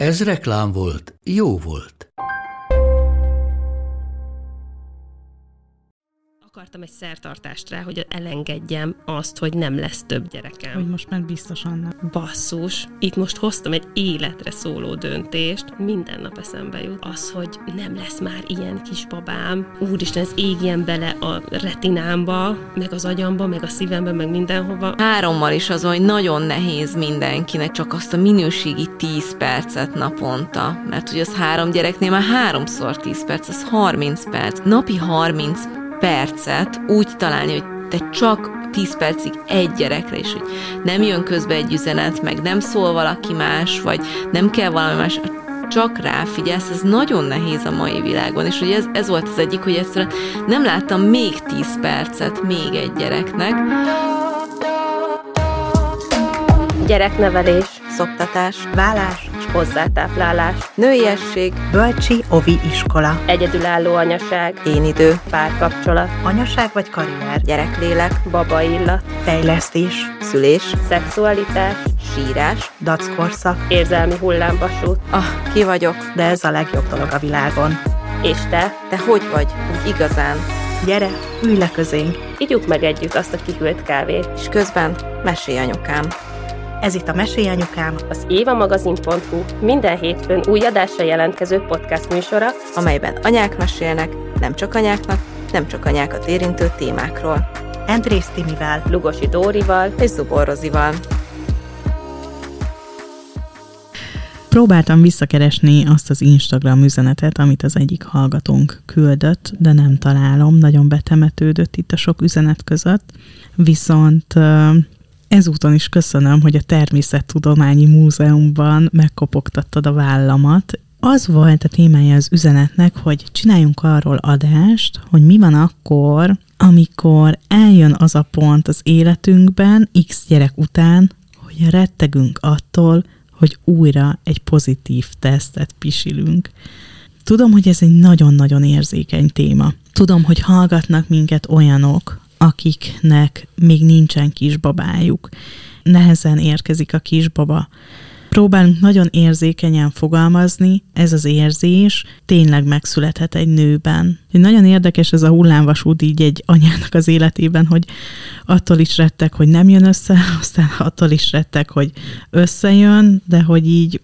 Ez reklám volt, jó volt. Akartam egy szertartást rá, hogy elengedjem azt, hogy nem lesz több gyerekem. Hogy most már biztosan nem. Basszus, itt most hoztam egy életre szóló döntést, minden nap eszembe jut az, hogy nem lesz már ilyen kisbabám. Úristen, ez égjen bele a retinámba, meg az agyamba, meg a szívembe, meg mindenhova. Hárommal is az, hogy nagyon nehéz mindenkinek csak azt a minőségi 10 percet naponta, mert hogy az három gyereknél már háromszor 10 perc, az 30 perc. Napi 30 percet úgy találni, hogy te csak 10 percig egy gyerekre is, hogy nem jön közbe egy üzenet, meg nem szól valaki más, vagy nem kell valami más, csak ráfigyelsz, ez nagyon nehéz a mai világon, és hogy ez, ez volt az egyik, hogy egyszerűen nem láttam még 10 percet még egy gyereknek. Gyereknevelés, Szoptatás, vállás, hozzátáplálás, nőiesség, bölcsi, ovi iskola, egyedülálló anyaság, én idő, párkapcsolat, anyaság vagy karrier, gyereklélek, baba illat, fejlesztés, szülés, szexualitás, sírás. dackorszak, érzelmi hullámvasút. Ah, ki vagyok? de ez a legjobb dolog a világon. És te, Te hogy vagy? Úgy igazán. Gyere, ülj le közénk! igyuk meg együtt azt a kihűlt kávét. És közben mesélj anyukám. Ez itt a Mesélyanyukám, Az évamagazin.hu minden hétfőn új adásra jelentkező podcast műsora, amelyben anyák mesélnek, nem csak anyáknak, nem csak anyákat érintő témákról. Andrész Timivel. Lugosi Dórival, És Zubor Rozival. Próbáltam visszakeresni azt az Instagram üzenetet, amit az egyik hallgatónk küldött, de nem találom, nagyon betemetődött itt a sok üzenet között. Viszont ezúton is köszönöm, hogy a Természettudományi Múzeumban megkopogtattad a vállamat. Az volt a témája az üzenetnek, hogy csináljunk arról adást, hogy mi van akkor, amikor eljön az a pont az életünkben, x gyerek után, hogy rettegünk attól, hogy újra egy pozitív tesztet pisilünk. Tudom, hogy ez egy nagyon-nagyon érzékeny téma. Tudom, hogy hallgatnak minket olyanok, akiknek még nincsen kisbabájuk. Nehezen érkezik a kisbaba. Próbálunk nagyon érzékenyen fogalmazni, ez az érzés tényleg megszülethet egy nőben. Nagyon érdekes ez a hullámvasút így egy anyának az életében, hogy attól is rettek, hogy nem jön össze, aztán attól is rettek, hogy összejön, de hogy így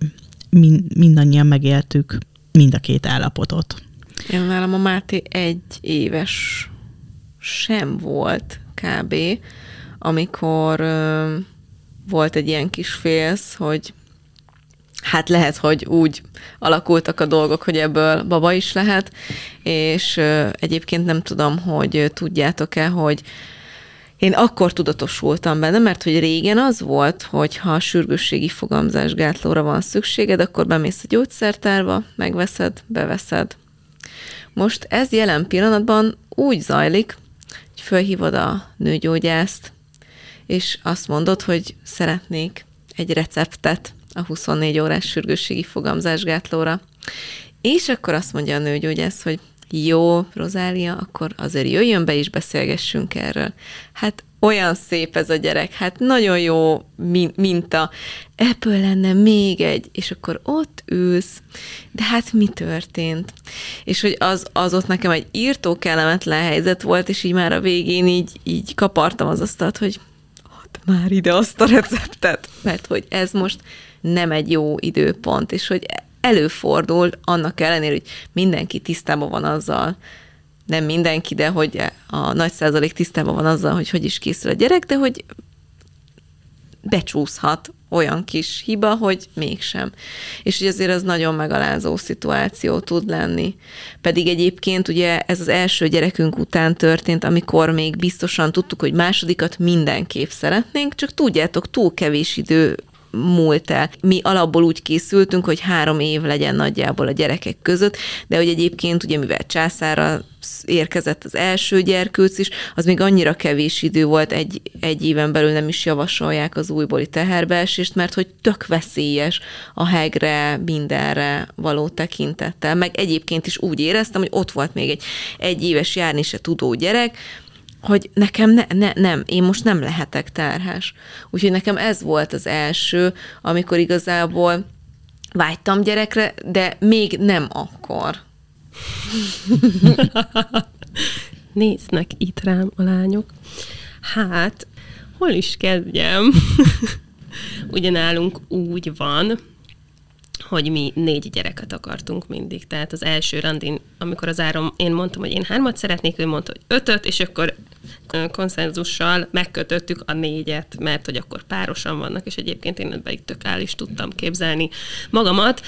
mind, mindannyian megéltük mind a két állapotot. Én nálam a Máté egy éves sem volt kb., amikor ö, volt egy ilyen kis félsz, hogy hát lehet, hogy úgy alakultak a dolgok, hogy ebből baba is lehet, és ö, egyébként nem tudom, hogy tudjátok-e, hogy én akkor tudatosultam benne, mert hogy régen az volt, hogy ha sürgősségi fogamzásgátlóra van szükséged, akkor bemész a gyógyszertárba, megveszed, beveszed. Most ez jelen pillanatban úgy zajlik, fölhívod a nőgyógyászt, és azt mondod, hogy szeretnék egy receptet a 24 órás sürgősségi fogamzásgátlóra. És akkor azt mondja a nőgyógyász, hogy jó, Rozália, akkor azért jöjjön be és beszélgessünk erről. Hát olyan szép ez a gyerek, hát nagyon jó min- minta. Ebből lenne még egy, és akkor ott ülsz, de hát mi történt? És hogy az, az ott nekem egy írtó kellemetlen helyzet volt, és így már a végén így, így kapartam az asztalt, hogy add már ide azt a receptet, mert hogy ez most nem egy jó időpont, és hogy előfordul annak ellenére, hogy mindenki tisztában van azzal, nem mindenki, de hogy a nagy százalék tisztában van azzal, hogy hogy is készül a gyerek, de hogy becsúszhat olyan kis hiba, hogy mégsem. És hogy azért az nagyon megalázó szituáció tud lenni. Pedig egyébként ugye ez az első gyerekünk után történt, amikor még biztosan tudtuk, hogy másodikat mindenképp szeretnénk, csak tudjátok, túl kevés idő múlt el. Mi alapból úgy készültünk, hogy három év legyen nagyjából a gyerekek között, de hogy egyébként ugye mivel császára érkezett az első gyerkőc is, az még annyira kevés idő volt, egy, egy éven belül nem is javasolják az újbóli teherbeesést, mert hogy tök veszélyes a hegre, mindenre való tekintettel. Meg egyébként is úgy éreztem, hogy ott volt még egy egy éves járni se tudó gyerek, hogy nekem ne, ne, nem, én most nem lehetek terhes. Úgyhogy nekem ez volt az első, amikor igazából vágytam gyerekre, de még nem akkor. Néznek itt rám a lányok. Hát, hol is kezdjem? Ugyanálunk úgy van, hogy mi négy gyereket akartunk mindig. Tehát az első randin, amikor az árom, én mondtam, hogy én hármat szeretnék, ő mondta, hogy ötöt, és akkor konszenzussal megkötöttük a négyet, mert hogy akkor párosan vannak, és egyébként én ebben tök áll is tudtam képzelni magamat.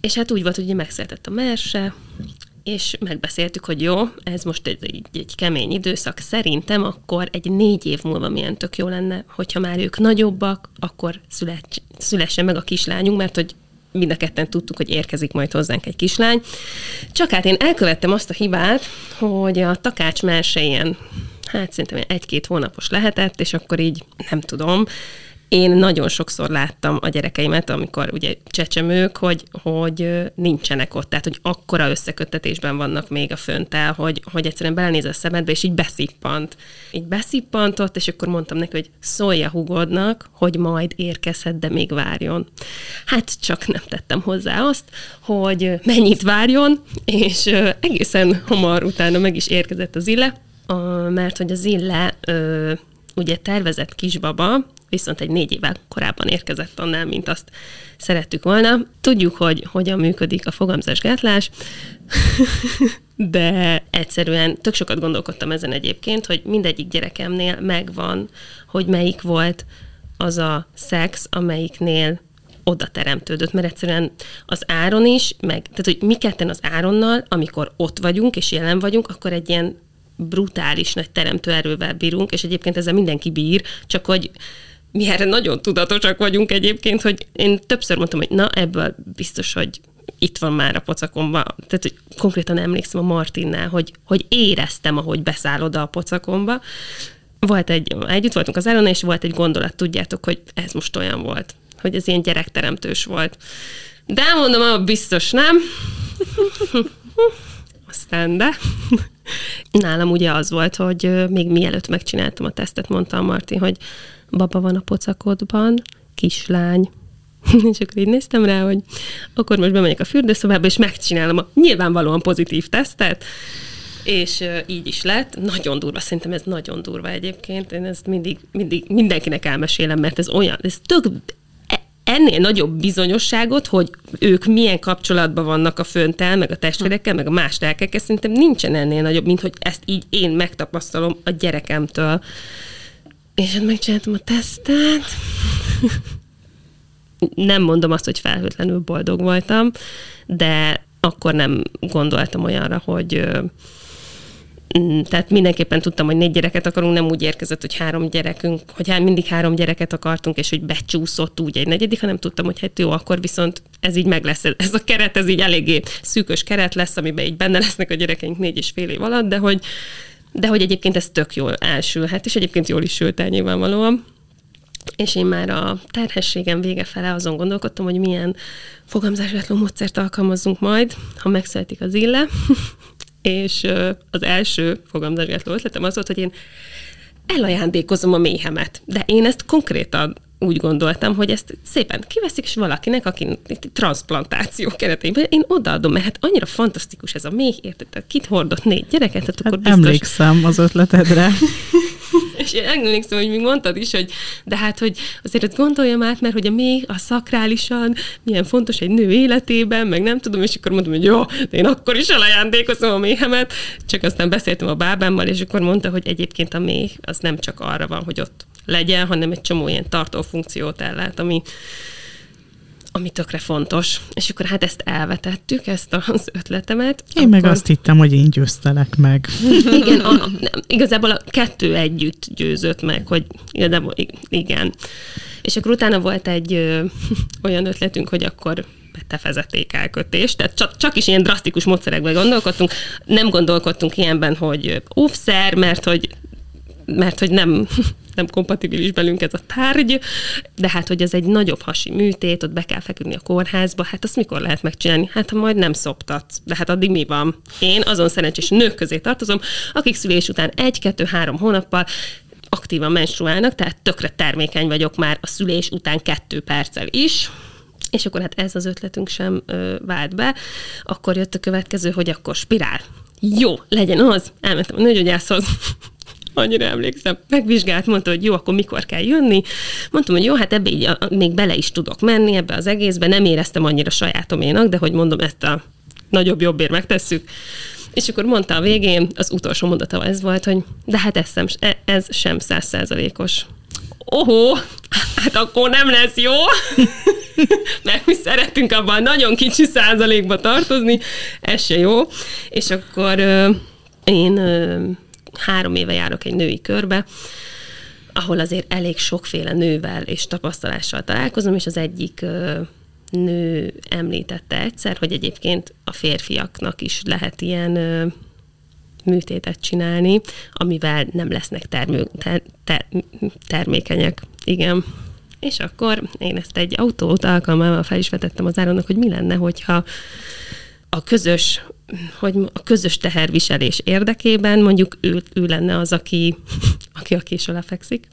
És hát úgy volt, hogy megszeretett a merse, és megbeszéltük, hogy jó, ez most egy, egy, egy kemény időszak, szerintem akkor egy négy év múlva milyen tök jó lenne, hogyha már ők nagyobbak, akkor szület, szülessen meg a kislányunk, mert hogy mind a ketten tudtuk, hogy érkezik majd hozzánk egy kislány. Csak hát én elkövettem azt a hibát, hogy a takács ilyen, hát szerintem egy-két hónapos lehetett, és akkor így nem tudom, én nagyon sokszor láttam a gyerekeimet, amikor ugye csecsemők, hogy, hogy nincsenek ott, tehát hogy akkora összeköttetésben vannak még a föntel, hogy, hogy egyszerűen belenéz a szemedbe, és így beszippant. Így beszippantott, és akkor mondtam neki, hogy szólja hugodnak, hogy majd érkezhet, de még várjon. Hát csak nem tettem hozzá azt, hogy mennyit várjon, és egészen hamar utána meg is érkezett az ille, mert hogy az ille ugye tervezett kisbaba, viszont egy négy évvel korábban érkezett annál, mint azt szerettük volna. Tudjuk, hogy hogyan működik a fogamzásgátlás, de egyszerűen tök sokat gondolkodtam ezen egyébként, hogy mindegyik gyerekemnél megvan, hogy melyik volt az a szex, amelyiknél oda teremtődött, mert egyszerűen az áron is, meg, tehát hogy mi ketten az áronnal, amikor ott vagyunk és jelen vagyunk, akkor egy ilyen brutális nagy teremtő erővel bírunk, és egyébként ezzel mindenki bír, csak hogy mi erre nagyon tudatosak vagyunk egyébként, hogy én többször mondtam, hogy na, ebből biztos, hogy itt van már a pocakomba. Tehát, hogy konkrétan emlékszem a Martinnál, hogy, hogy éreztem, ahogy beszáll oda a pocakomba. Volt egy, együtt voltunk az Elona, és volt egy gondolat, tudjátok, hogy ez most olyan volt, hogy ez ilyen gyerekteremtős volt. De mondom, biztos nem. Aztán de. Nálam ugye az volt, hogy még mielőtt megcsináltam a tesztet, mondta a Martin, hogy baba van a pocakodban, kislány, és akkor így néztem rá, hogy akkor most bemegyek a fürdőszobába, és megcsinálom a nyilvánvalóan pozitív tesztet, és így is lett. Nagyon durva, szerintem ez nagyon durva egyébként. Én ezt mindig, mindig mindenkinek elmesélem, mert ez olyan, ez tök ennél nagyobb bizonyosságot, hogy ők milyen kapcsolatban vannak a föntel, meg a testvérekkel, meg a más lelkekkel, szerintem nincsen ennél nagyobb, mint hogy ezt így én megtapasztalom a gyerekemtől. És hát megcsináltam a tesztet. nem mondom azt, hogy felhőtlenül boldog voltam, de akkor nem gondoltam olyanra, hogy tehát mindenképpen tudtam, hogy négy gyereket akarunk, nem úgy érkezett, hogy három gyerekünk, hogy hát mindig három gyereket akartunk, és hogy becsúszott úgy egy negyedik, hanem tudtam, hogy hát jó, akkor viszont ez így meg lesz, ez a keret, ez így eléggé szűkös keret lesz, amiben így benne lesznek a gyerekeink négy és fél év alatt, de hogy de hogy egyébként ez tök jól elsülhet, és egyébként jól is sült el nyilvánvalóan. És én már a terhességem vége fele azon gondolkodtam, hogy milyen fogamzásgátló módszert alkalmazzunk majd, ha megszületik az ille. és az első fogamzásgátló ötletem az volt, hogy én elajándékozom a méhemet. De én ezt konkrétan úgy gondoltam, hogy ezt szépen kiveszik, és valakinek, aki transplantáció keretében, én odaadom, mert hát annyira fantasztikus ez a méh, érted? Kit hordott négy gyereket, tehát hát akkor biztos... Emlékszem az ötletedre. és én emlékszem, hogy még mondtad is, hogy de hát, hogy azért ezt gondoljam át, mert hogy a méh a szakrálisan milyen fontos egy nő életében, meg nem tudom, és akkor mondom, hogy jó, de én akkor is elajándékozom a méhemet, csak aztán beszéltem a bábámmal, és akkor mondta, hogy egyébként a méh az nem csak arra van, hogy ott legyen, hanem egy csomó ilyen tartó funkciót ellát, ami, ami tökre fontos. És akkor hát ezt elvetettük, ezt az ötletemet. Én akkor... meg azt hittem, hogy én győztelek meg. Igen, a, nem, igazából a kettő együtt győzött meg, hogy igazából igen. És akkor utána volt egy ö, olyan ötletünk, hogy akkor tefezeték elkötés, tehát csak, csak is ilyen drasztikus módszerekben gondolkodtunk. Nem gondolkodtunk ilyenben, hogy óvszer, mert hogy mert hogy nem, nem kompatibilis belünk ez a tárgy, de hát, hogy ez egy nagyobb hasi műtét, ott be kell feküdni a kórházba, hát azt mikor lehet megcsinálni? Hát, ha majd nem szoptatsz, de hát addig mi van? Én azon szerencsés nők közé tartozom, akik szülés után egy, kettő, három hónappal aktívan menstruálnak, tehát tökre termékeny vagyok már a szülés után kettő perccel is, és akkor hát ez az ötletünk sem ö, vált be. Akkor jött a következő, hogy akkor spirál. Jó, legyen az. Elmentem a nőgyógyászhoz, annyira emlékszem, megvizsgált, mondta, hogy jó, akkor mikor kell jönni. Mondtam, hogy jó, hát ebbe így még bele is tudok menni ebbe az egészbe, nem éreztem annyira sajátoménak, de hogy mondom, ezt a nagyobb jobbért megtesszük. És akkor mondta a végén, az utolsó mondata ez volt, hogy de hát ez sem, ez sem százszázalékos. Ohó, hát akkor nem lesz jó, mert mi szeretünk abban nagyon kicsi százalékba tartozni, ez se jó. És akkor én három éve járok egy női körbe, ahol azért elég sokféle nővel és tapasztalással találkozom, és az egyik nő említette egyszer, hogy egyébként a férfiaknak is lehet ilyen műtétet csinálni, amivel nem lesznek termő, ter, ter, termékenyek. Igen. És akkor én ezt egy autót alkalmával fel is vetettem az áronnak, hogy mi lenne, hogyha a közös, hogy a közös teherviselés érdekében mondjuk ő, ő lenne az, aki, aki a késő lefekszik,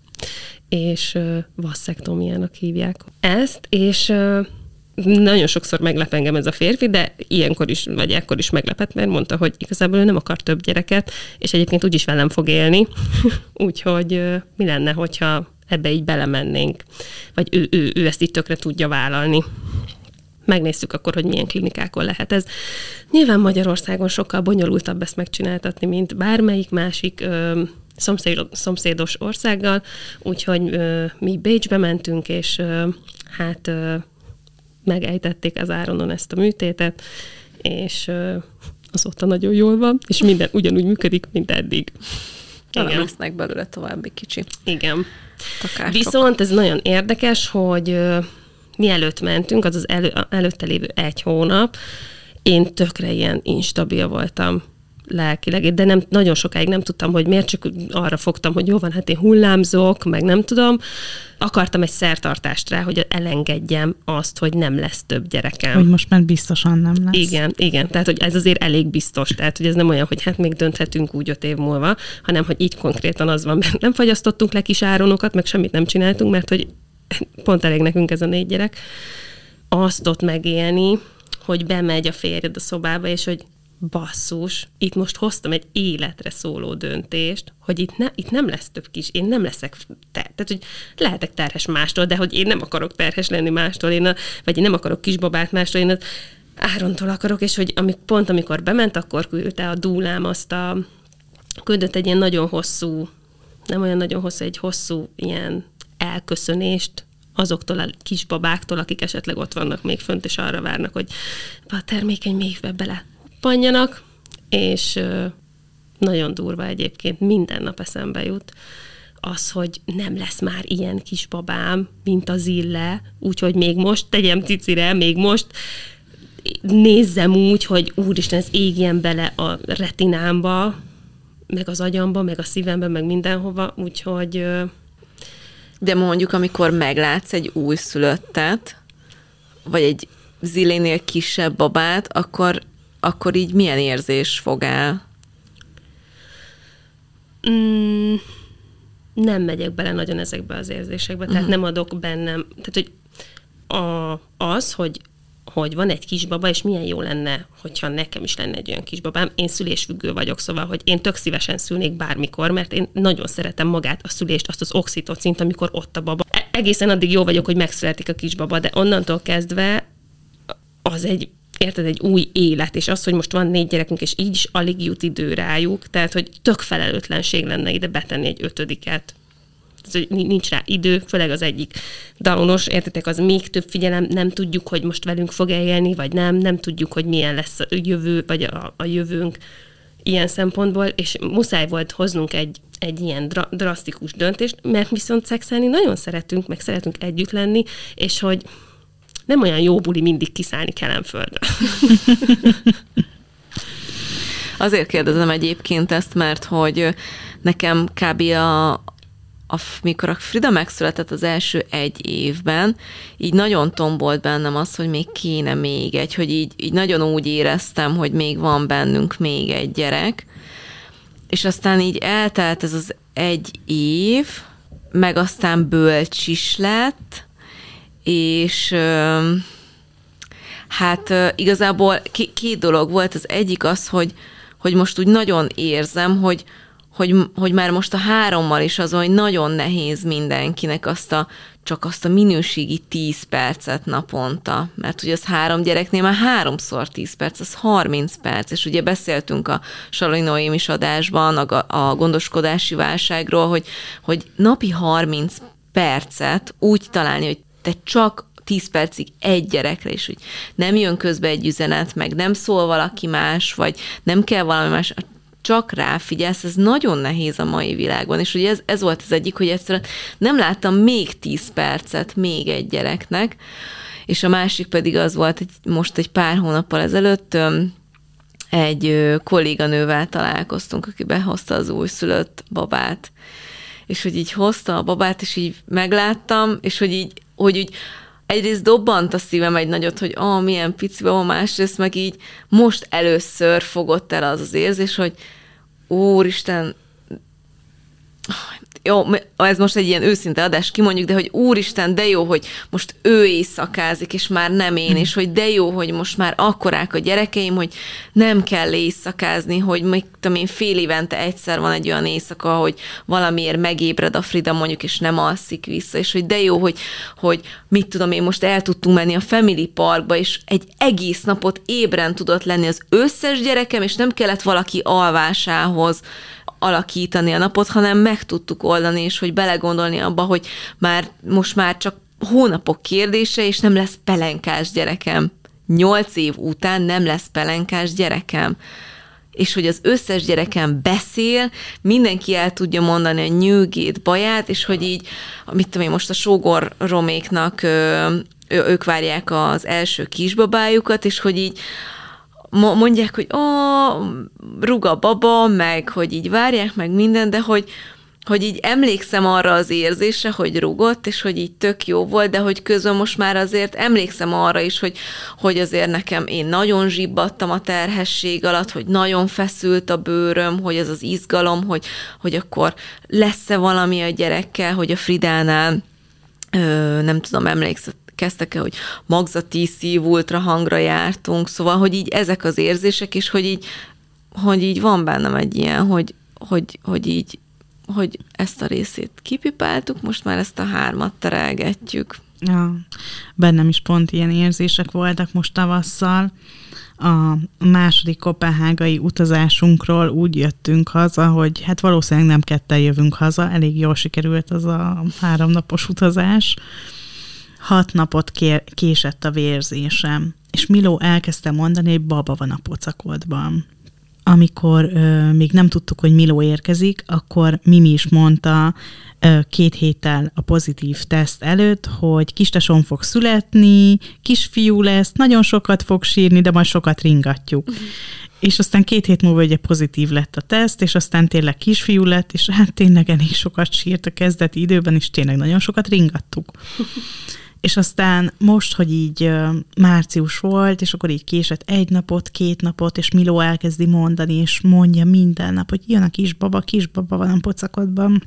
és uh, vasszektomiának hívják ezt, és nagyon sokszor meglep engem ez a férfi, de ilyenkor is, vagy ekkor is meglepett, mert mondta, hogy igazából ő nem akar több gyereket, és egyébként úgyis velem fog élni, úgyhogy mi lenne, hogyha ebbe így belemennénk, vagy ő, ő, ő ezt itt tökre tudja vállalni megnéztük akkor, hogy milyen klinikákon lehet ez. Nyilván Magyarországon sokkal bonyolultabb ezt megcsináltatni, mint bármelyik másik ö, szomszédos, szomszédos országgal, úgyhogy ö, mi Bécsbe mentünk, és ö, hát ö, megejtették az áronon ezt a műtétet, és ö, azóta nagyon jól van, és minden ugyanúgy működik, mint eddig. Igen. lesznek belőle további kicsi. Igen. Takácsok. Viszont ez nagyon érdekes, hogy mielőtt mentünk, az az elő, előtte lévő egy hónap, én tökre ilyen instabil voltam lelkileg, de nem, nagyon sokáig nem tudtam, hogy miért, csak arra fogtam, hogy jó van, hát én hullámzok, meg nem tudom. Akartam egy szertartást rá, hogy elengedjem azt, hogy nem lesz több gyerekem. Hogy most már biztosan nem lesz. Igen, igen. Tehát, hogy ez azért elég biztos. Tehát, hogy ez nem olyan, hogy hát még dönthetünk úgy öt év múlva, hanem, hogy így konkrétan az van, mert nem fagyasztottunk le kis áronokat, meg semmit nem csináltunk, mert hogy pont elég nekünk ez a négy gyerek, azt ott megélni, hogy bemegy a férjed a szobába, és hogy basszus, itt most hoztam egy életre szóló döntést, hogy itt, ne, itt nem lesz több kis, én nem leszek, ter, tehát hogy lehetek terhes mástól, de hogy én nem akarok terhes lenni mástól, én a, vagy én nem akarok kisbabát mástól, én az Árontól akarok, és hogy amik, pont amikor bement, akkor küldte a dúlám azt a, küldött egy ilyen nagyon hosszú, nem olyan nagyon hosszú, egy hosszú ilyen elköszönést azoktól a kisbabáktól, akik esetleg ott vannak még fönt, és arra várnak, hogy a termékeny méhbe bele panjanak, és nagyon durva egyébként, minden nap eszembe jut az, hogy nem lesz már ilyen kisbabám, mint az ille, úgyhogy még most tegyem cicire, még most nézzem úgy, hogy úristen, ez égjen bele a retinámba, meg az agyamba, meg a szívembe, meg mindenhova, úgyhogy de mondjuk, amikor meglátsz egy újszülöttet, vagy egy zilénél kisebb babát, akkor, akkor így milyen érzés fog el? Mm, nem megyek bele nagyon ezekbe az érzésekbe, tehát uh-huh. nem adok bennem, tehát hogy a, az, hogy hogy van egy kisbaba, és milyen jó lenne, hogyha nekem is lenne egy olyan kisbabám. Én szülésfüggő vagyok, szóval, hogy én tök szívesen szülnék bármikor, mert én nagyon szeretem magát a szülést, azt az oxitocint, amikor ott a baba. E- egészen addig jó vagyok, hogy megszületik a kisbaba, de onnantól kezdve az egy érted, egy új élet, és az, hogy most van négy gyerekünk, és így is alig jut idő rájuk, tehát, hogy tök felelőtlenség lenne ide betenni egy ötödiket nincs rá idő, főleg az egyik dalonos, értetek, az még több figyelem, nem tudjuk, hogy most velünk fog élni, vagy nem, nem tudjuk, hogy milyen lesz a jövő, vagy a, a jövőnk. ilyen szempontból, és muszáj volt hoznunk egy, egy ilyen dra- drasztikus döntést, mert viszont szexelni nagyon szeretünk, meg szeretünk együtt lenni, és hogy nem olyan jó buli mindig kiszállni Kelemföldre. Azért kérdezem egyébként ezt, mert hogy nekem kb. a, a, mikor a Frida megszületett az első egy évben, így nagyon tombolt bennem az, hogy még kéne még egy, hogy így, így nagyon úgy éreztem, hogy még van bennünk még egy gyerek, és aztán így eltelt ez az egy év, meg aztán bölcs is lett, és hát igazából két dolog volt. Az egyik az, hogy, hogy most úgy nagyon érzem, hogy, hogy, hogy már most a hárommal is az, hogy nagyon nehéz mindenkinek azt a, csak azt a minőségi 10 percet naponta, mert ugye az három gyereknél már háromszor 10 perc, az 30 perc, és ugye beszéltünk a Salinoim is adásban a, a gondoskodási válságról, hogy, hogy napi 30 percet úgy találni, hogy te csak 10 percig egy gyerekre, és hogy nem jön közbe egy üzenet, meg nem szól valaki más, vagy nem kell valami más, csak ráfigyelsz, ez nagyon nehéz a mai világban, és ugye ez, ez volt az egyik, hogy egyszerűen nem láttam még 10 percet még egy gyereknek, és a másik pedig az volt, hogy most egy pár hónappal ezelőtt egy kolléganővel találkoztunk, aki behozta az újszülött babát, és hogy így hozta a babát, és így megláttam, és hogy így, hogy úgy egyrészt dobbant a szívem egy nagyot, hogy ah, milyen pici baba, másrészt meg így most először fogott el az az érzés, hogy úristen, jó, ez most egy ilyen őszinte adás, kimondjuk, de hogy úristen, de jó, hogy most ő éjszakázik, és már nem én, és hogy de jó, hogy most már akkorák a gyerekeim, hogy nem kell éjszakázni, hogy még tudom én fél évente egyszer van egy olyan éjszaka, hogy valamiért megébred a Frida mondjuk, és nem alszik vissza, és hogy de jó, hogy, hogy mit tudom én, most el tudtunk menni a Family Parkba, és egy egész napot ébren tudott lenni az összes gyerekem, és nem kellett valaki alvásához alakítani a napot, hanem meg tudtuk oldani, és hogy belegondolni abba, hogy már most már csak hónapok kérdése, és nem lesz pelenkás gyerekem. Nyolc év után nem lesz pelenkás gyerekem és hogy az összes gyerekem beszél, mindenki el tudja mondani a nyűgét, baját, és hogy így, mit tudom én, most a sógor roméknak ők várják az első kisbabájukat, és hogy így mondják, hogy ó, ruga baba, meg hogy így várják meg minden, de hogy, hogy így emlékszem arra az érzésre, hogy rugott, és hogy így tök jó volt, de hogy közben most már azért emlékszem arra is, hogy, hogy azért nekem én nagyon zsibbadtam a terhesség alatt, hogy nagyon feszült a bőröm, hogy ez az izgalom, hogy, hogy akkor lesz-e valami a gyerekkel, hogy a Fridánál nem tudom, emlékszem, kezdtek el, hogy magzati szív hangra jártunk, szóval, hogy így ezek az érzések, és hogy így, hogy így van bennem egy ilyen, hogy, hogy, hogy így, hogy ezt a részét kipipáltuk, most már ezt a hármat terelgetjük. Ja, bennem is pont ilyen érzések voltak most tavasszal. A második kopenhágai utazásunkról úgy jöttünk haza, hogy hát valószínűleg nem ketten jövünk haza, elég jól sikerült az a háromnapos utazás, hat napot kér, késett a vérzésem, és Miló elkezdte mondani, hogy baba van a pocakodban. Amikor ö, még nem tudtuk, hogy Miló érkezik, akkor Mimi is mondta ö, két héttel a pozitív teszt előtt, hogy kisteson fog születni, kisfiú lesz, nagyon sokat fog sírni, de majd sokat ringatjuk. Uh-huh. És aztán két hét múlva ugye pozitív lett a teszt, és aztán tényleg kisfiú lett, és hát tényleg elég sokat sírt a kezdeti időben, és tényleg nagyon sokat ringattuk. És aztán most, hogy így március volt, és akkor így késett egy napot, két napot, és Miló elkezdi mondani, és mondja minden nap, hogy jön a kisbaba, kisbaba van a pocakodban.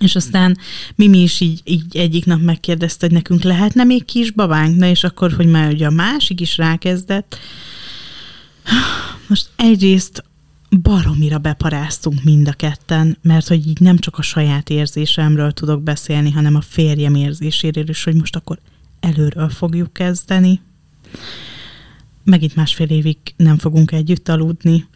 És aztán Mimi is így, így egyik nap megkérdezte, hogy nekünk lehetne még kisbabánk, na és akkor, hogy már ugye a másik is rákezdett. Most egyrészt baromira beparáztunk mind a ketten, mert hogy így nem csak a saját érzésemről tudok beszélni, hanem a férjem érzéséről is, hogy most akkor előről fogjuk kezdeni. Megint másfél évig nem fogunk együtt aludni.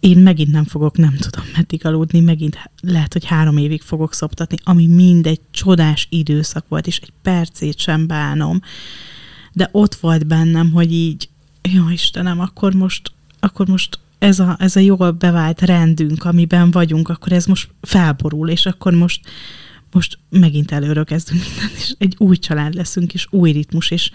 Én megint nem fogok, nem tudom meddig aludni, megint lehet, hogy három évig fogok szoptatni, ami mind egy csodás időszak volt, és egy percét sem bánom. De ott volt bennem, hogy így, jó Istenem, akkor most, akkor most ez a, ez a jól bevált rendünk, amiben vagyunk, akkor ez most felborul, és akkor most, most megint előről kezdünk mindent, és egy új család leszünk, és új ritmus, és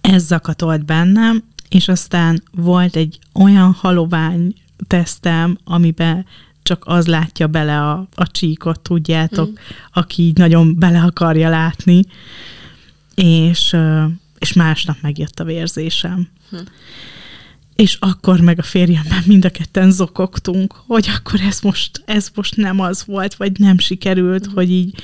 ez zakatolt bennem, és aztán volt egy olyan halovány tesztem, amiben csak az látja bele a, a csíkot, tudjátok, mm. aki így nagyon bele akarja látni, és, és másnap megjött a vérzésem. Hm. És akkor meg a férjemmel mind a ketten zokogtunk, hogy akkor ez most, ez most nem az volt, vagy nem sikerült, mm. hogy így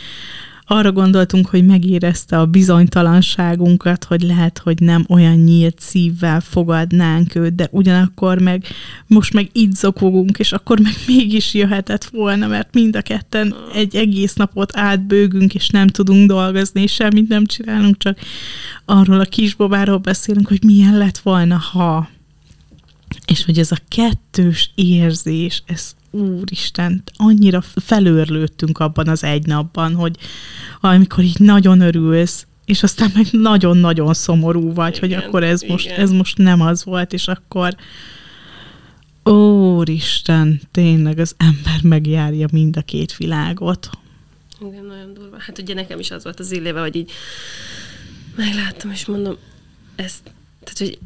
arra gondoltunk, hogy megérezte a bizonytalanságunkat, hogy lehet, hogy nem olyan nyílt szívvel fogadnánk őt, de ugyanakkor meg most meg így zokogunk, és akkor meg mégis jöhetett volna, mert mind a ketten egy egész napot átbőgünk, és nem tudunk dolgozni, és semmit nem csinálunk, csak arról a kisbabáról beszélünk, hogy milyen lett volna, ha és hogy ez a kettős érzés, ez úristen, annyira felőrlődtünk abban az egy napban, hogy amikor így nagyon örülsz, és aztán meg nagyon-nagyon szomorú vagy, igen, hogy akkor ez most, ez most nem az volt, és akkor Úristen, tényleg az ember megjárja mind a két világot. Igen, nagyon durva. Hát ugye nekem is az volt az illéve, hogy így megláttam, és mondom, ezt, tehát, hogy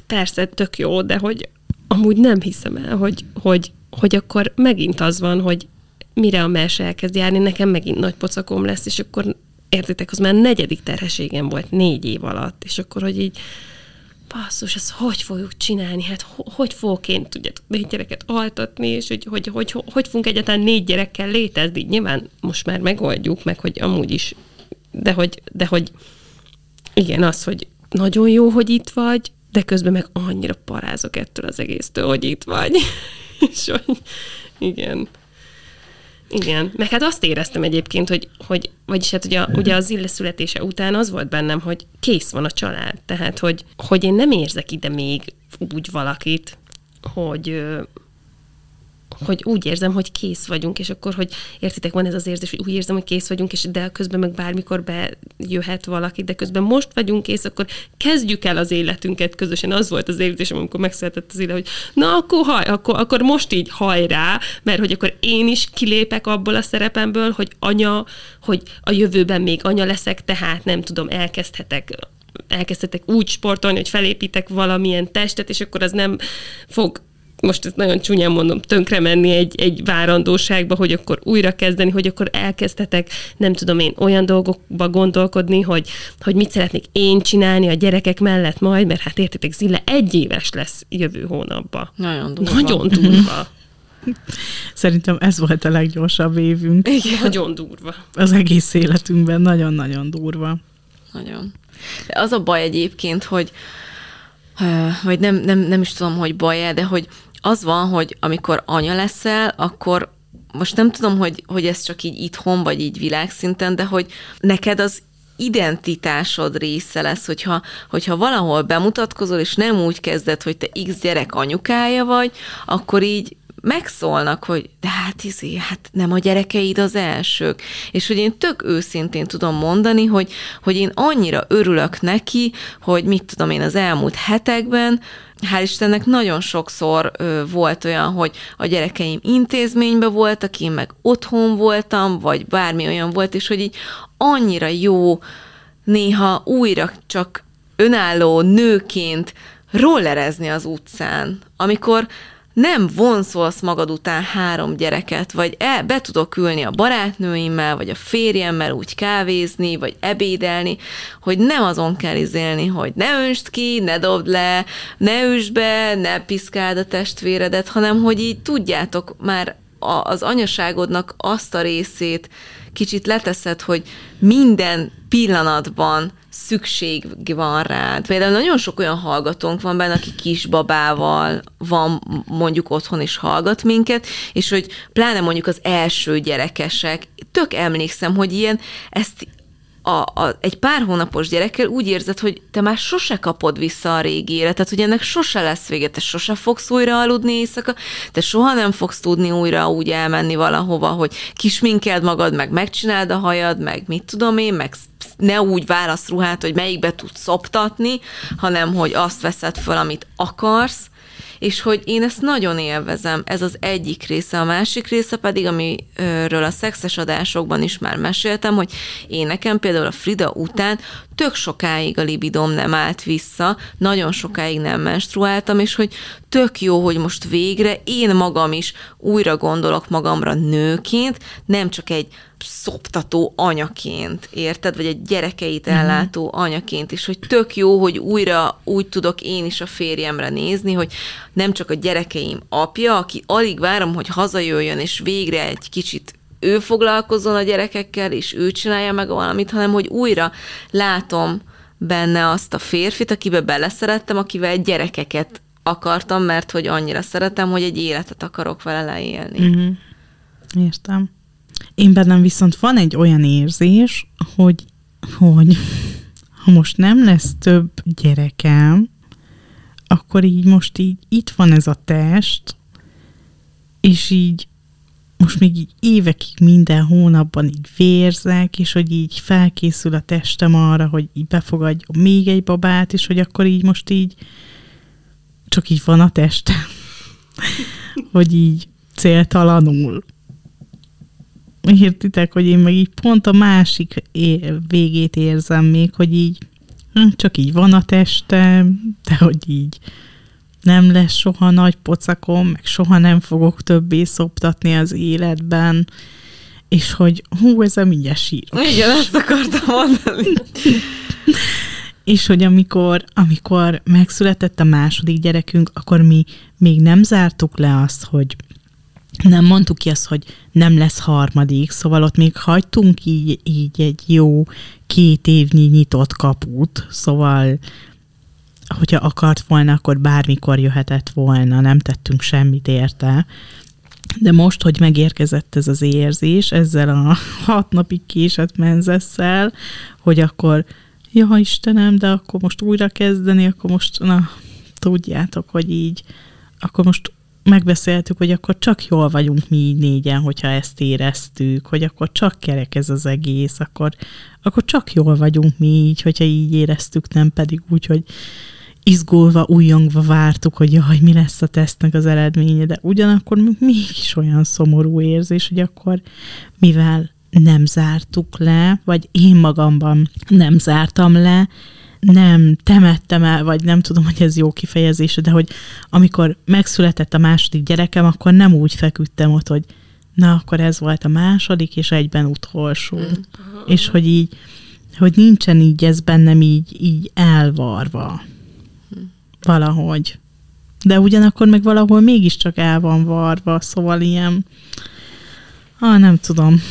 persze tök jó, de hogy amúgy nem hiszem el, hogy, hogy, hogy akkor megint az van, hogy mire a mese elkezd járni, nekem megint nagy pocakom lesz, és akkor értitek, az már negyedik terheségem volt négy év alatt, és akkor, hogy így basszus, ezt hogy fogjuk csinálni? Hát hogy fogok én, tudjátok, négy gyereket altatni, és hogy hogy, hogy, hogy, hogy fogunk egyáltalán négy gyerekkel létezni? Nyilván most már megoldjuk, meg hogy amúgy is, de hogy, de hogy igen, az, hogy nagyon jó, hogy itt vagy, de közben meg annyira parázok ettől az egésztől, hogy itt vagy. és hogy igen. Igen, meg hát azt éreztem egyébként, hogy, hogy vagyis hát ugye, ugye az Ille születése után az volt bennem, hogy kész van a család, tehát hogy, hogy én nem érzek ide még úgy valakit, hogy, hogy úgy érzem, hogy kész vagyunk, és akkor, hogy értitek, van ez az érzés, hogy úgy érzem, hogy kész vagyunk, és de közben meg bármikor bejöhet valaki, de közben most vagyunk kész, akkor kezdjük el az életünket közösen. Az volt az érzésem, amikor megszületett az élet, hogy na akkor, haj, akkor, akkor most így hajrá, mert hogy akkor én is kilépek abból a szerepemből, hogy anya, hogy a jövőben még anya leszek, tehát nem tudom, elkezdhetek elkezdhetek úgy sportolni, hogy felépítek valamilyen testet, és akkor az nem fog most ezt nagyon csúnyán mondom, tönkre menni egy, egy várandóságba, hogy akkor újra kezdeni, hogy akkor elkezdhetek, nem tudom én, olyan dolgokba gondolkodni, hogy, hogy mit szeretnék én csinálni a gyerekek mellett majd, mert hát értitek, Zilla egy éves lesz jövő hónapban. Nagyon durva. Nagyon durva. Szerintem ez volt a leggyorsabb évünk. Igen. Nagyon durva. Az egész életünkben nagyon-nagyon durva. Nagyon. De az a baj egyébként, hogy vagy nem, nem, nem is tudom, hogy baj de hogy az van, hogy amikor anya leszel, akkor most nem tudom, hogy, hogy ez csak így itthon, vagy így világszinten, de hogy neked az identitásod része lesz, hogyha, hogyha valahol bemutatkozol, és nem úgy kezded, hogy te X gyerek anyukája vagy, akkor így megszólnak, hogy de hát izé, hát nem a gyerekeid az elsők. És hogy én tök őszintén tudom mondani, hogy, hogy én annyira örülök neki, hogy mit tudom én az elmúlt hetekben, hál' Istennek nagyon sokszor ö, volt olyan, hogy a gyerekeim intézményben voltak, én meg otthon voltam, vagy bármi olyan volt, és hogy így annyira jó néha újra csak önálló nőként rollerezni az utcán, amikor nem vonszolsz magad után három gyereket, vagy e, be tudok ülni a barátnőimmel, vagy a férjemmel úgy kávézni, vagy ebédelni, hogy nem azon kell izélni, hogy ne önst ki, ne dobd le, ne üsd be, ne piszkáld a testvéredet, hanem hogy így tudjátok már az anyaságodnak azt a részét kicsit leteszed, hogy minden pillanatban szükség van rád. Például nagyon sok olyan hallgatónk van benne, aki kisbabával van mondjuk otthon is hallgat minket, és hogy pláne mondjuk az első gyerekesek, tök emlékszem, hogy ilyen, ezt a, a, egy pár hónapos gyerekkel úgy érzed, hogy te már sose kapod vissza a régi életet, hogy ennek sose lesz vége, te sose fogsz újra aludni éjszaka, te soha nem fogsz tudni újra úgy elmenni valahova, hogy kisminkeld magad, meg megcsináld a hajad, meg mit tudom én, meg ne úgy válasz ruhát, hogy melyikbe tudsz szoptatni, hanem hogy azt veszed föl, amit akarsz, és hogy én ezt nagyon élvezem, ez az egyik része. A másik része pedig, amiről a szexes adásokban is már meséltem, hogy én nekem például a Frida után tök sokáig a libidom nem állt vissza, nagyon sokáig nem menstruáltam, és hogy tök jó, hogy most végre én magam is újra gondolok magamra nőként, nem csak egy szoptató anyaként, érted? Vagy egy gyerekeit mhm. ellátó uh-huh. anyaként is, hogy tök jó, hogy újra úgy tudok én is a férjemre nézni, hogy nem csak a gyerekeim apja, aki alig várom, hogy hazajöjjön, és végre egy kicsit ő foglalkozzon a gyerekekkel, és ő csinálja meg valamit, hanem hogy újra látom benne azt a férfit, akibe beleszerettem, akivel gyerekeket akartam, mert hogy annyira szeretem, hogy egy életet akarok vele leélni. Uh-huh. Értem. Én bennem viszont van egy olyan érzés, hogy, hogy ha most nem lesz több gyerekem, akkor így most így itt van ez a test, és így most még így évekig minden hónapban így vérzek, és hogy így felkészül a testem arra, hogy így befogadjon még egy babát, és hogy akkor így most így csak így van a testem. hogy így céltalanul. Értitek, hogy én meg így pont a másik végét érzem még, hogy így hm, csak így van a testem, de hogy így nem lesz soha nagy pocakom, meg soha nem fogok többé szoptatni az életben, és hogy hú, ez a mindjárt sírok. Igen, ezt akartam mondani. és hogy amikor, amikor megszületett a második gyerekünk, akkor mi még nem zártuk le azt, hogy nem mondtuk ki azt, hogy nem lesz harmadik, szóval ott még hagytunk így, így egy jó két évnyi nyitott kaput, szóval hogyha akart volna, akkor bármikor jöhetett volna, nem tettünk semmit érte. De most, hogy megérkezett ez az érzés, ezzel a hat napig késett menzesszel, hogy akkor, ja Istenem, de akkor most újra kezdeni, akkor most, na, tudjátok, hogy így, akkor most megbeszéltük, hogy akkor csak jól vagyunk mi így négyen, hogyha ezt éreztük, hogy akkor csak kerek ez az egész, akkor, akkor csak jól vagyunk mi így, hogyha így éreztük, nem pedig úgy, hogy izgulva, újongva vártuk, hogy jaj, mi lesz a tesztnek az eredménye, de ugyanakkor mégis olyan szomorú érzés, hogy akkor mivel nem zártuk le, vagy én magamban nem zártam le, nem temettem el, vagy nem tudom, hogy ez jó kifejezés, de hogy amikor megszületett a második gyerekem, akkor nem úgy feküdtem ott, hogy na, akkor ez volt a második, és egyben utolsó. Mm. És hogy így, hogy nincsen így ez bennem így, így elvarva. Valahogy. De ugyanakkor meg valahol mégiscsak el van varva, szóval ilyen, ah, nem tudom,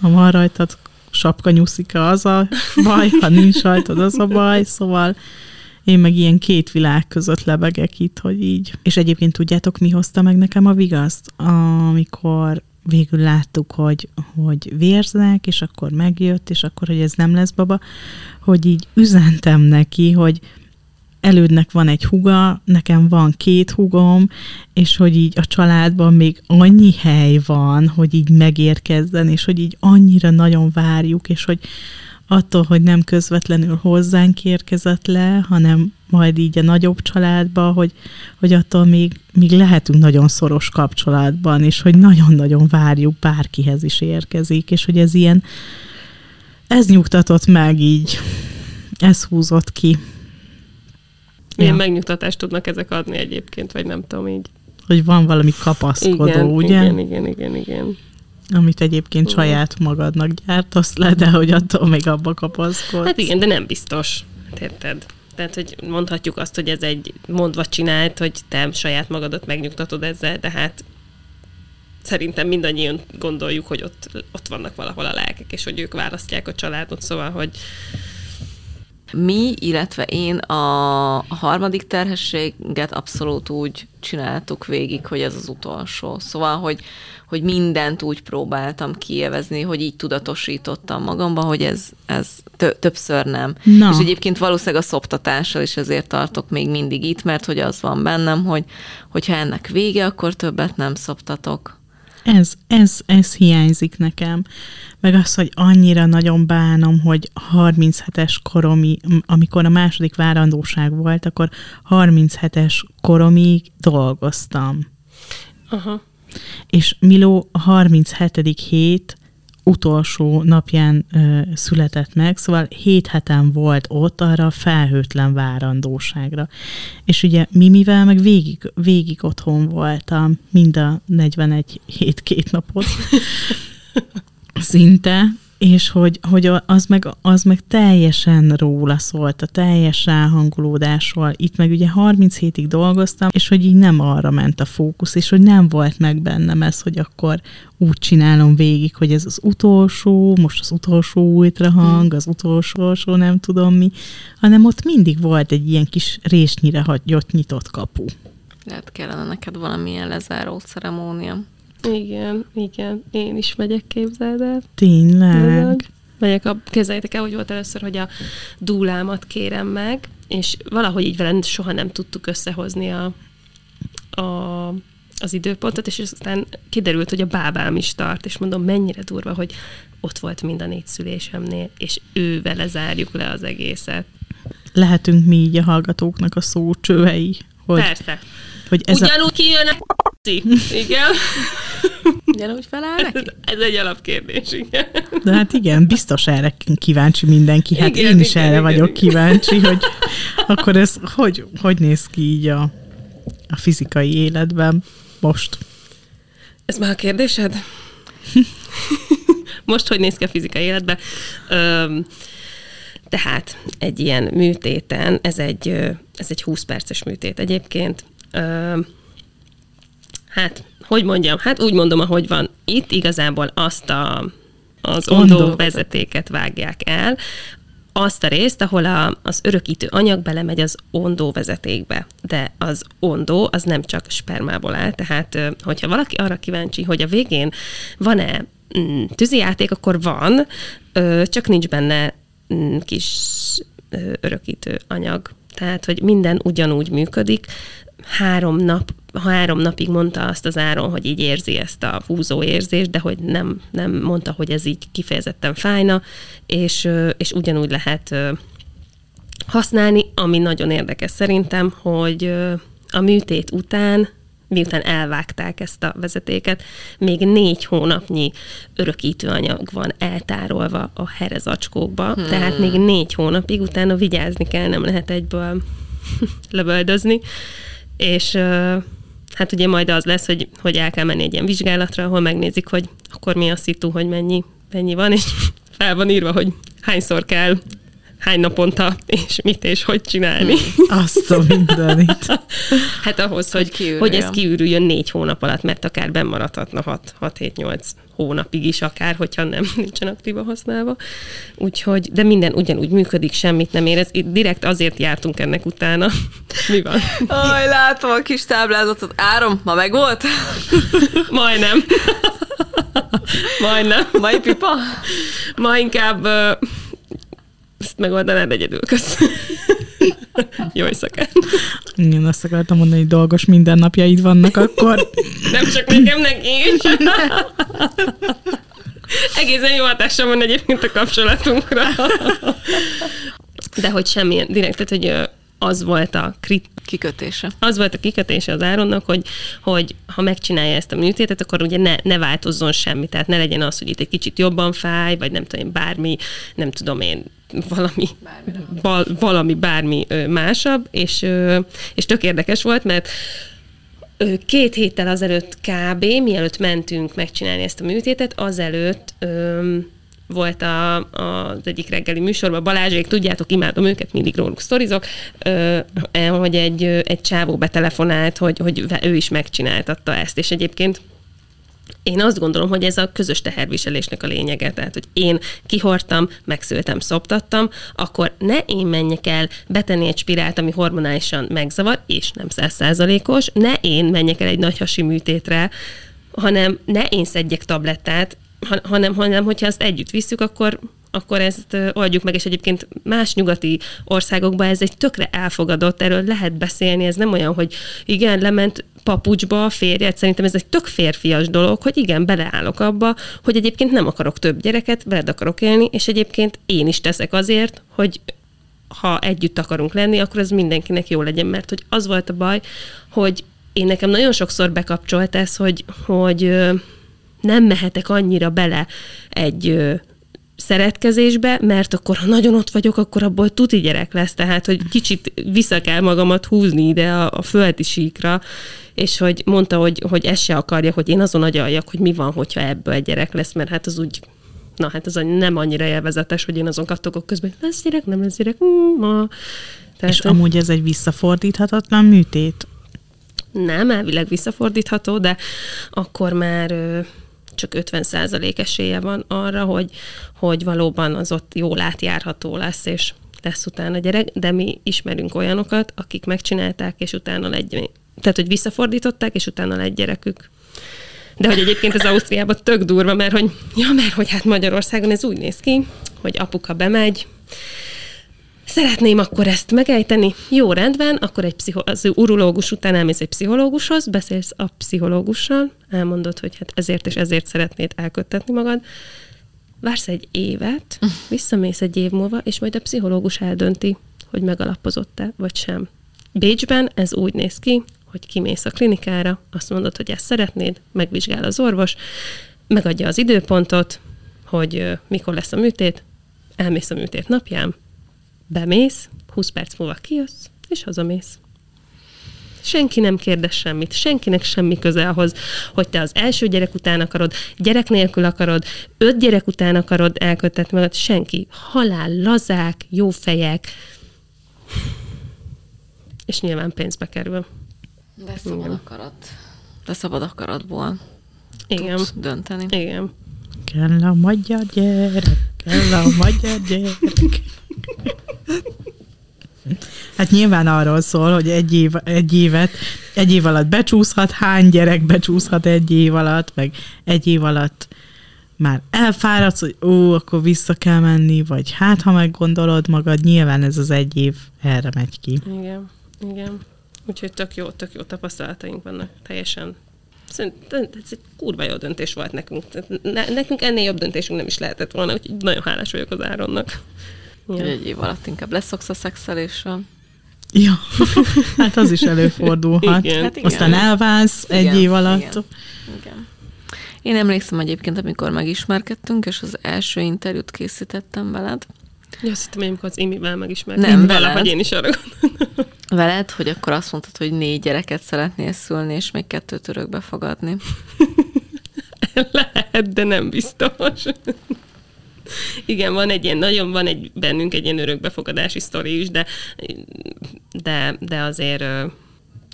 ha van rajtad sapka nyuszika az a baj, ha nincs rajtad az a baj, szóval én meg ilyen két világ között lebegek itt, hogy így. És egyébként tudjátok, mi hozta meg nekem a vigaszt? Amikor végül láttuk, hogy, hogy vérzek, és akkor megjött, és akkor, hogy ez nem lesz baba, hogy így üzentem neki, hogy elődnek van egy huga, nekem van két hugom, és hogy így a családban még annyi hely van, hogy így megérkezzen, és hogy így annyira nagyon várjuk, és hogy attól, hogy nem közvetlenül hozzánk érkezett le, hanem majd így a nagyobb családba, hogy, hogy attól még, még lehetünk nagyon szoros kapcsolatban, és hogy nagyon-nagyon várjuk, bárkihez is érkezik, és hogy ez ilyen, ez nyugtatott meg így, ez húzott ki. Milyen ja. megnyugtatást tudnak ezek adni egyébként, vagy nem tudom így. Hogy van valami kapaszkodó, igen, ugye? Igen, igen, igen, igen. Amit egyébként igen. saját magadnak gyártasz le, de hogy attól még abba kapaszkodsz. Hát igen, de nem biztos. Érted? Tehát, hogy mondhatjuk azt, hogy ez egy mondva csinált, hogy te saját magadat megnyugtatod ezzel, de hát szerintem mindannyian gondoljuk, hogy ott, ott vannak valahol a lelkek, és hogy ők választják a családot, szóval, hogy mi, illetve én a, harmadik terhességet abszolút úgy csináltuk végig, hogy ez az utolsó. Szóval, hogy, hogy mindent úgy próbáltam kielvezni, hogy így tudatosítottam magamba, hogy ez, ez tö- többször nem. Na. És egyébként valószínűleg a szoptatással is ezért tartok még mindig itt, mert hogy az van bennem, hogy hogyha ennek vége, akkor többet nem szoptatok. Ez, ez, ez hiányzik nekem. Meg az, hogy annyira nagyon bánom, hogy 37-es koromi, amikor a második várandóság volt, akkor 37-es koromig dolgoztam. Aha. És Miló a 37. hét utolsó napján ö, született meg, szóval hét heten volt ott arra a felhőtlen várandóságra. És ugye Mimivel meg végig, végig otthon voltam, mind a 41 hét két napot szinte, és hogy, hogy az, meg, az meg teljesen róla szólt, a teljes ráhangolódásról. Itt meg ugye 30 hétig dolgoztam, és hogy így nem arra ment a fókusz, és hogy nem volt meg bennem ez, hogy akkor úgy csinálom végig, hogy ez az utolsó, most az utolsó ultrahang, az utolsó, nem tudom mi, hanem ott mindig volt egy ilyen kis résnyire hagyott nyitott kapu. Lehet kellene neked valamilyen lezáró ceremónia. Igen, igen. Én is megyek, képzeld el. Tényleg. Megyek a, kezeljétek el, hogy volt először, hogy a dúlámat kérem meg, és valahogy így velem soha nem tudtuk összehozni a, a, az időpontot, és aztán kiderült, hogy a bábám is tart, és mondom, mennyire durva, hogy ott volt mind a négy szülésemnél, és ő vele zárjuk le az egészet. Lehetünk mi így a hallgatóknak a szócsövei. Hogy, Persze. Hogy ez Ugyanúgy a... kijön a igen. Ugyanúgy feláll neki? Ez egy alapkérdés, igen. De hát igen, biztos erre kíváncsi mindenki. Hát igen, én is igen, erre igen, vagyok igen. kíváncsi, hogy akkor ez hogy, hogy néz ki így a, a fizikai életben most? Ez már a kérdésed? most hogy néz ki a fizikai életben? Öm, tehát egy ilyen műtéten, ez egy, ez egy 20 perces műtét egyébként. Hát, hogy mondjam, hát úgy mondom, ahogy van. Itt igazából azt a, az ondó vezetéket vágják el, azt a részt, ahol a, az örökítő anyag belemegy az ondó vezetékbe. De az ondó az nem csak spermából áll, tehát hogyha valaki arra kíváncsi, hogy a végén van-e mm, tűzijáték, akkor van, csak nincs benne mm, kis örökítő anyag. Tehát, hogy minden ugyanúgy működik, három nap, három napig mondta azt az áron, hogy így érzi ezt a húzó érzést, de hogy nem, nem mondta, hogy ez így kifejezetten fájna, és, és ugyanúgy lehet használni, ami nagyon érdekes szerintem, hogy a műtét után miután elvágták ezt a vezetéket, még négy hónapnyi örökítőanyag van eltárolva a herezacskókba, hmm. tehát még négy hónapig utána vigyázni kell, nem lehet egyből lövöldözni és hát ugye majd az lesz, hogy, hogy el kell menni egy ilyen vizsgálatra, ahol megnézik, hogy akkor mi a szitu, hogy mennyi, mennyi van, és fel van írva, hogy hányszor kell hány naponta, és mit és hogy csinálni. Hmm. Azt a mindenit. hát ahhoz, hogy, hogy, hogy ez kiürüljön négy hónap alatt, mert akár bemaradhatna 6-7-8 hónapig is akár, hogyha nem nincsen aktíva használva. Úgyhogy, de minden ugyanúgy működik, semmit nem érez. Itt direkt azért jártunk ennek utána. Mi van? Aj, látom a kis táblázatot. Árom, ma meg volt? Majdnem. Majdnem. Mai pipa? Ma inkább ezt megoldanád egyedül, kösz. Jó éjszakát. Én azt akartam mondani, hogy dolgos mindennapjaid vannak akkor. Nem csak nekem, neki is. Egészen jó hatással van egyébként a kapcsolatunkra. De hogy semmilyen direkt, tehát hogy az volt a krit- kikötése. Az volt a kikötése az Áronnak, hogy, hogy ha megcsinálja ezt a műtétet, akkor ugye ne, ne változzon semmi, tehát ne legyen az, hogy itt egy kicsit jobban fáj, vagy nem tudom én, bármi, nem tudom én, valami, bal, valami bármi másabb, és, és tök érdekes volt, mert két héttel azelőtt kb., mielőtt mentünk megcsinálni ezt a műtétet, azelőtt volt a, a, az egyik reggeli műsorban, Balázsék, tudjátok, imádom őket, mindig róluk sztorizok, hogy egy, egy csávó betelefonált, hogy, hogy ő is megcsináltatta ezt, és egyébként én azt gondolom, hogy ez a közös teherviselésnek a lényege. Tehát, hogy én kihortam, megszültem, szoptattam, akkor ne én menjek el betenni egy spirált, ami hormonálisan megzavar, és nem százszázalékos, ne én menjek el egy nagy hasi műtétre, hanem ne én szedjek tablettát, hanem, hanem hogyha azt együtt visszük, akkor akkor ezt oldjuk meg, és egyébként más nyugati országokban ez egy tökre elfogadott, erről lehet beszélni, ez nem olyan, hogy igen, lement papucsba a férjet, szerintem ez egy tök férfias dolog, hogy igen, beleállok abba, hogy egyébként nem akarok több gyereket, veled akarok élni, és egyébként én is teszek azért, hogy ha együtt akarunk lenni, akkor ez mindenkinek jó legyen, mert hogy az volt a baj, hogy én nekem nagyon sokszor bekapcsolt ez, hogy, hogy nem mehetek annyira bele egy szeretkezésbe, mert akkor, ha nagyon ott vagyok, akkor abból tuti gyerek lesz, tehát, hogy kicsit vissza kell magamat húzni ide a, a földi síkra, és hogy mondta, hogy, hogy ezt se akarja, hogy én azon agyaljak, hogy mi van, hogyha ebből egy gyerek lesz, mert hát az úgy na hát az nem annyira élvezetes, hogy én azon kattogok közben, hogy lesz gyerek, nem lesz gyerek, mm, ma. Tehát, És amúgy ez egy visszafordíthatatlan műtét? Nem, elvileg visszafordítható, de akkor már csak 50% esélye van arra, hogy, hogy valóban az ott jól átjárható lesz, és lesz utána gyerek, de mi ismerünk olyanokat, akik megcsinálták, és utána egy, tehát hogy visszafordították, és utána lett gyerekük. De hogy egyébként az Ausztriában tök durva, mert hogy, ja, mert hogy hát Magyarországon ez úgy néz ki, hogy apuka bemegy, Szeretném akkor ezt megejteni. Jó, rendben, akkor egy pszicho- az urológus után elmész egy pszichológushoz, beszélsz a pszichológussal, elmondod, hogy hát ezért és ezért szeretnéd elköttetni magad. Vársz egy évet, visszamész egy év múlva, és majd a pszichológus eldönti, hogy megalapozott-e, vagy sem. Bécsben ez úgy néz ki, hogy kimész a klinikára, azt mondod, hogy ezt szeretnéd, megvizsgál az orvos, megadja az időpontot, hogy mikor lesz a műtét, elmész a műtét napján, bemész, 20 perc múlva kijössz, és hazamész. Senki nem kérdez semmit, senkinek semmi köze ahhoz, hogy te az első gyerek után akarod, gyerek nélkül akarod, öt gyerek után akarod elkötetni magad, senki. Halál, lazák, jó fejek, és nyilván pénzbe kerül. De szabad Igen. akarat. De szabad akaratból Igen, tudsz dönteni. igen. Kell a magyar gyerek, kell a magyar gyerek. Hát nyilván arról szól, hogy egy, év, egy évet, egy év alatt becsúszhat, hány gyerek becsúszhat egy év alatt, meg egy év alatt már elfáradsz, hogy ó, akkor vissza kell menni, vagy hát, ha meggondolod magad, nyilván ez az egy év erre megy ki. Igen, igen. Úgyhogy tök jó, tök jó tapasztalataink vannak, teljesen. Szerintem ez egy kurva jó döntés volt nekünk. Ne, nekünk ennél jobb döntésünk nem is lehetett volna, úgyhogy nagyon hálás vagyok az Áronnak. Ja. egy év alatt inkább leszoksz a szexeléssel. Ja, hát az is előfordulhat. Igen. Hát igen. Aztán elválsz egy Igen, év alatt. Igen. igen. Én emlékszem egyébként, amikor megismerkedtünk, és az első interjút készítettem veled, Ja, azt hittem, hogy amikor az Imivel megismertem. Nem, valahogy veled. én is arra gondoltam. veled, hogy akkor azt mondtad, hogy négy gyereket szeretnél szülni, és még kettőt örökbe fogadni. Lehet, de nem biztos. Igen, van egy ilyen, nagyon van egy bennünk egy ilyen örökbefogadási sztori is, de, de, de azért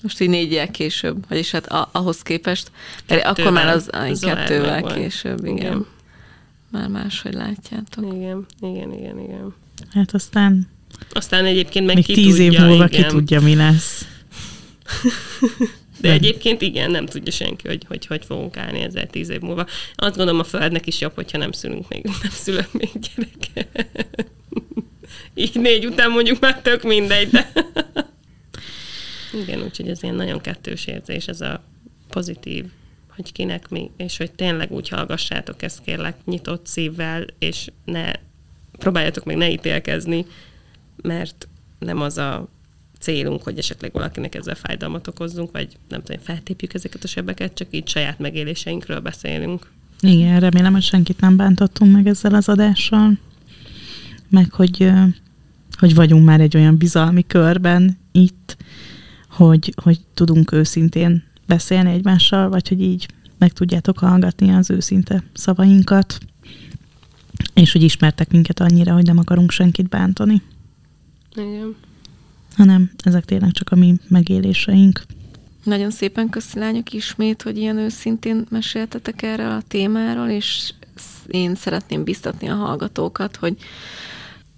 Most így négyel később, vagyis hát a, ahhoz képest, Kettővel. akkor már az, már kettővel megvan. később, igen. igen. Igen. Már máshogy látjátok. igen, igen, igen, igen. Hát aztán Aztán egyébként meg még ki tíz tudja, év múlva igen. ki tudja, mi lesz. De egyébként igen, nem tudja senki, hogy hogy, hogy fogunk állni ezzel tíz év múlva. Azt gondolom a Földnek is jobb, hogyha nem szülünk még, nem szülök még gyereket. Így négy után mondjuk már tök mindegy, de... Igen, úgyhogy ez ilyen nagyon kettős érzés, ez a pozitív, hogy kinek mi, és hogy tényleg úgy hallgassátok ezt kérlek nyitott szívvel, és ne próbáljatok meg ne ítélkezni, mert nem az a célunk, hogy esetleg valakinek ezzel fájdalmat okozzunk, vagy nem tudom, feltépjük ezeket a sebeket, csak így saját megéléseinkről beszélünk. Igen, remélem, hogy senkit nem bántottunk meg ezzel az adással. Meg, hogy, hogy vagyunk már egy olyan bizalmi körben itt, hogy, hogy tudunk őszintén beszélni egymással, vagy hogy így meg tudjátok hallgatni az őszinte szavainkat, és hogy ismertek minket annyira, hogy nem akarunk senkit bántani, Igen. Hanem ezek tényleg csak a mi megéléseink. Nagyon szépen köszi lányok ismét, hogy ilyen őszintén meséltetek erről a témáról, és én szeretném biztatni a hallgatókat, hogy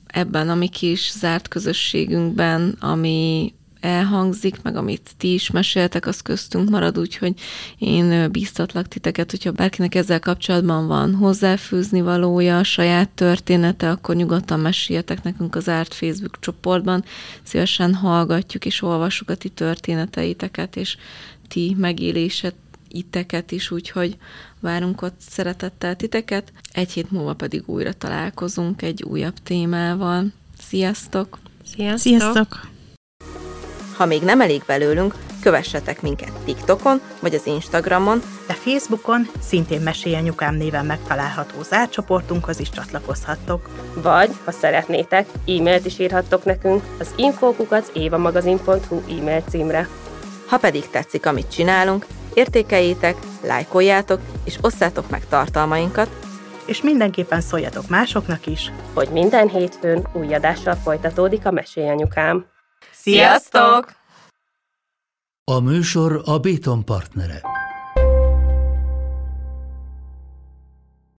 ebben a mi kis zárt közösségünkben, ami elhangzik, meg amit ti is meséltek, az köztünk marad, úgyhogy én bíztatlak titeket, hogyha bárkinek ezzel kapcsolatban van hozzáfűzni valója, saját története, akkor nyugodtan meséljetek nekünk az árt Facebook csoportban. Szívesen hallgatjuk és olvassuk a ti történeteiteket, és ti megéléset iteket is, úgyhogy várunk ott szeretettel titeket. Egy hét múlva pedig újra találkozunk egy újabb témával. Sziasztok! Sziasztok! Sziasztok! Ha még nem elég belőlünk, kövessetek minket TikTokon vagy az Instagramon, De Facebookon szintén Mesélyanyukám néven megtalálható zárcsoportunkhoz is csatlakozhattok. Vagy, ha szeretnétek, e-mailt is írhattok nekünk az infókukat évamagazin.hu e-mail címre. ha pedig tetszik, amit csinálunk, értékeljétek, lájkoljátok és osszátok meg tartalmainkat, És mindenképpen szóljatok másoknak is. Hogy minden hétfőn új adással folytatódik a Mesélyanyukám. Sziasztok! A műsor a Béton partnere.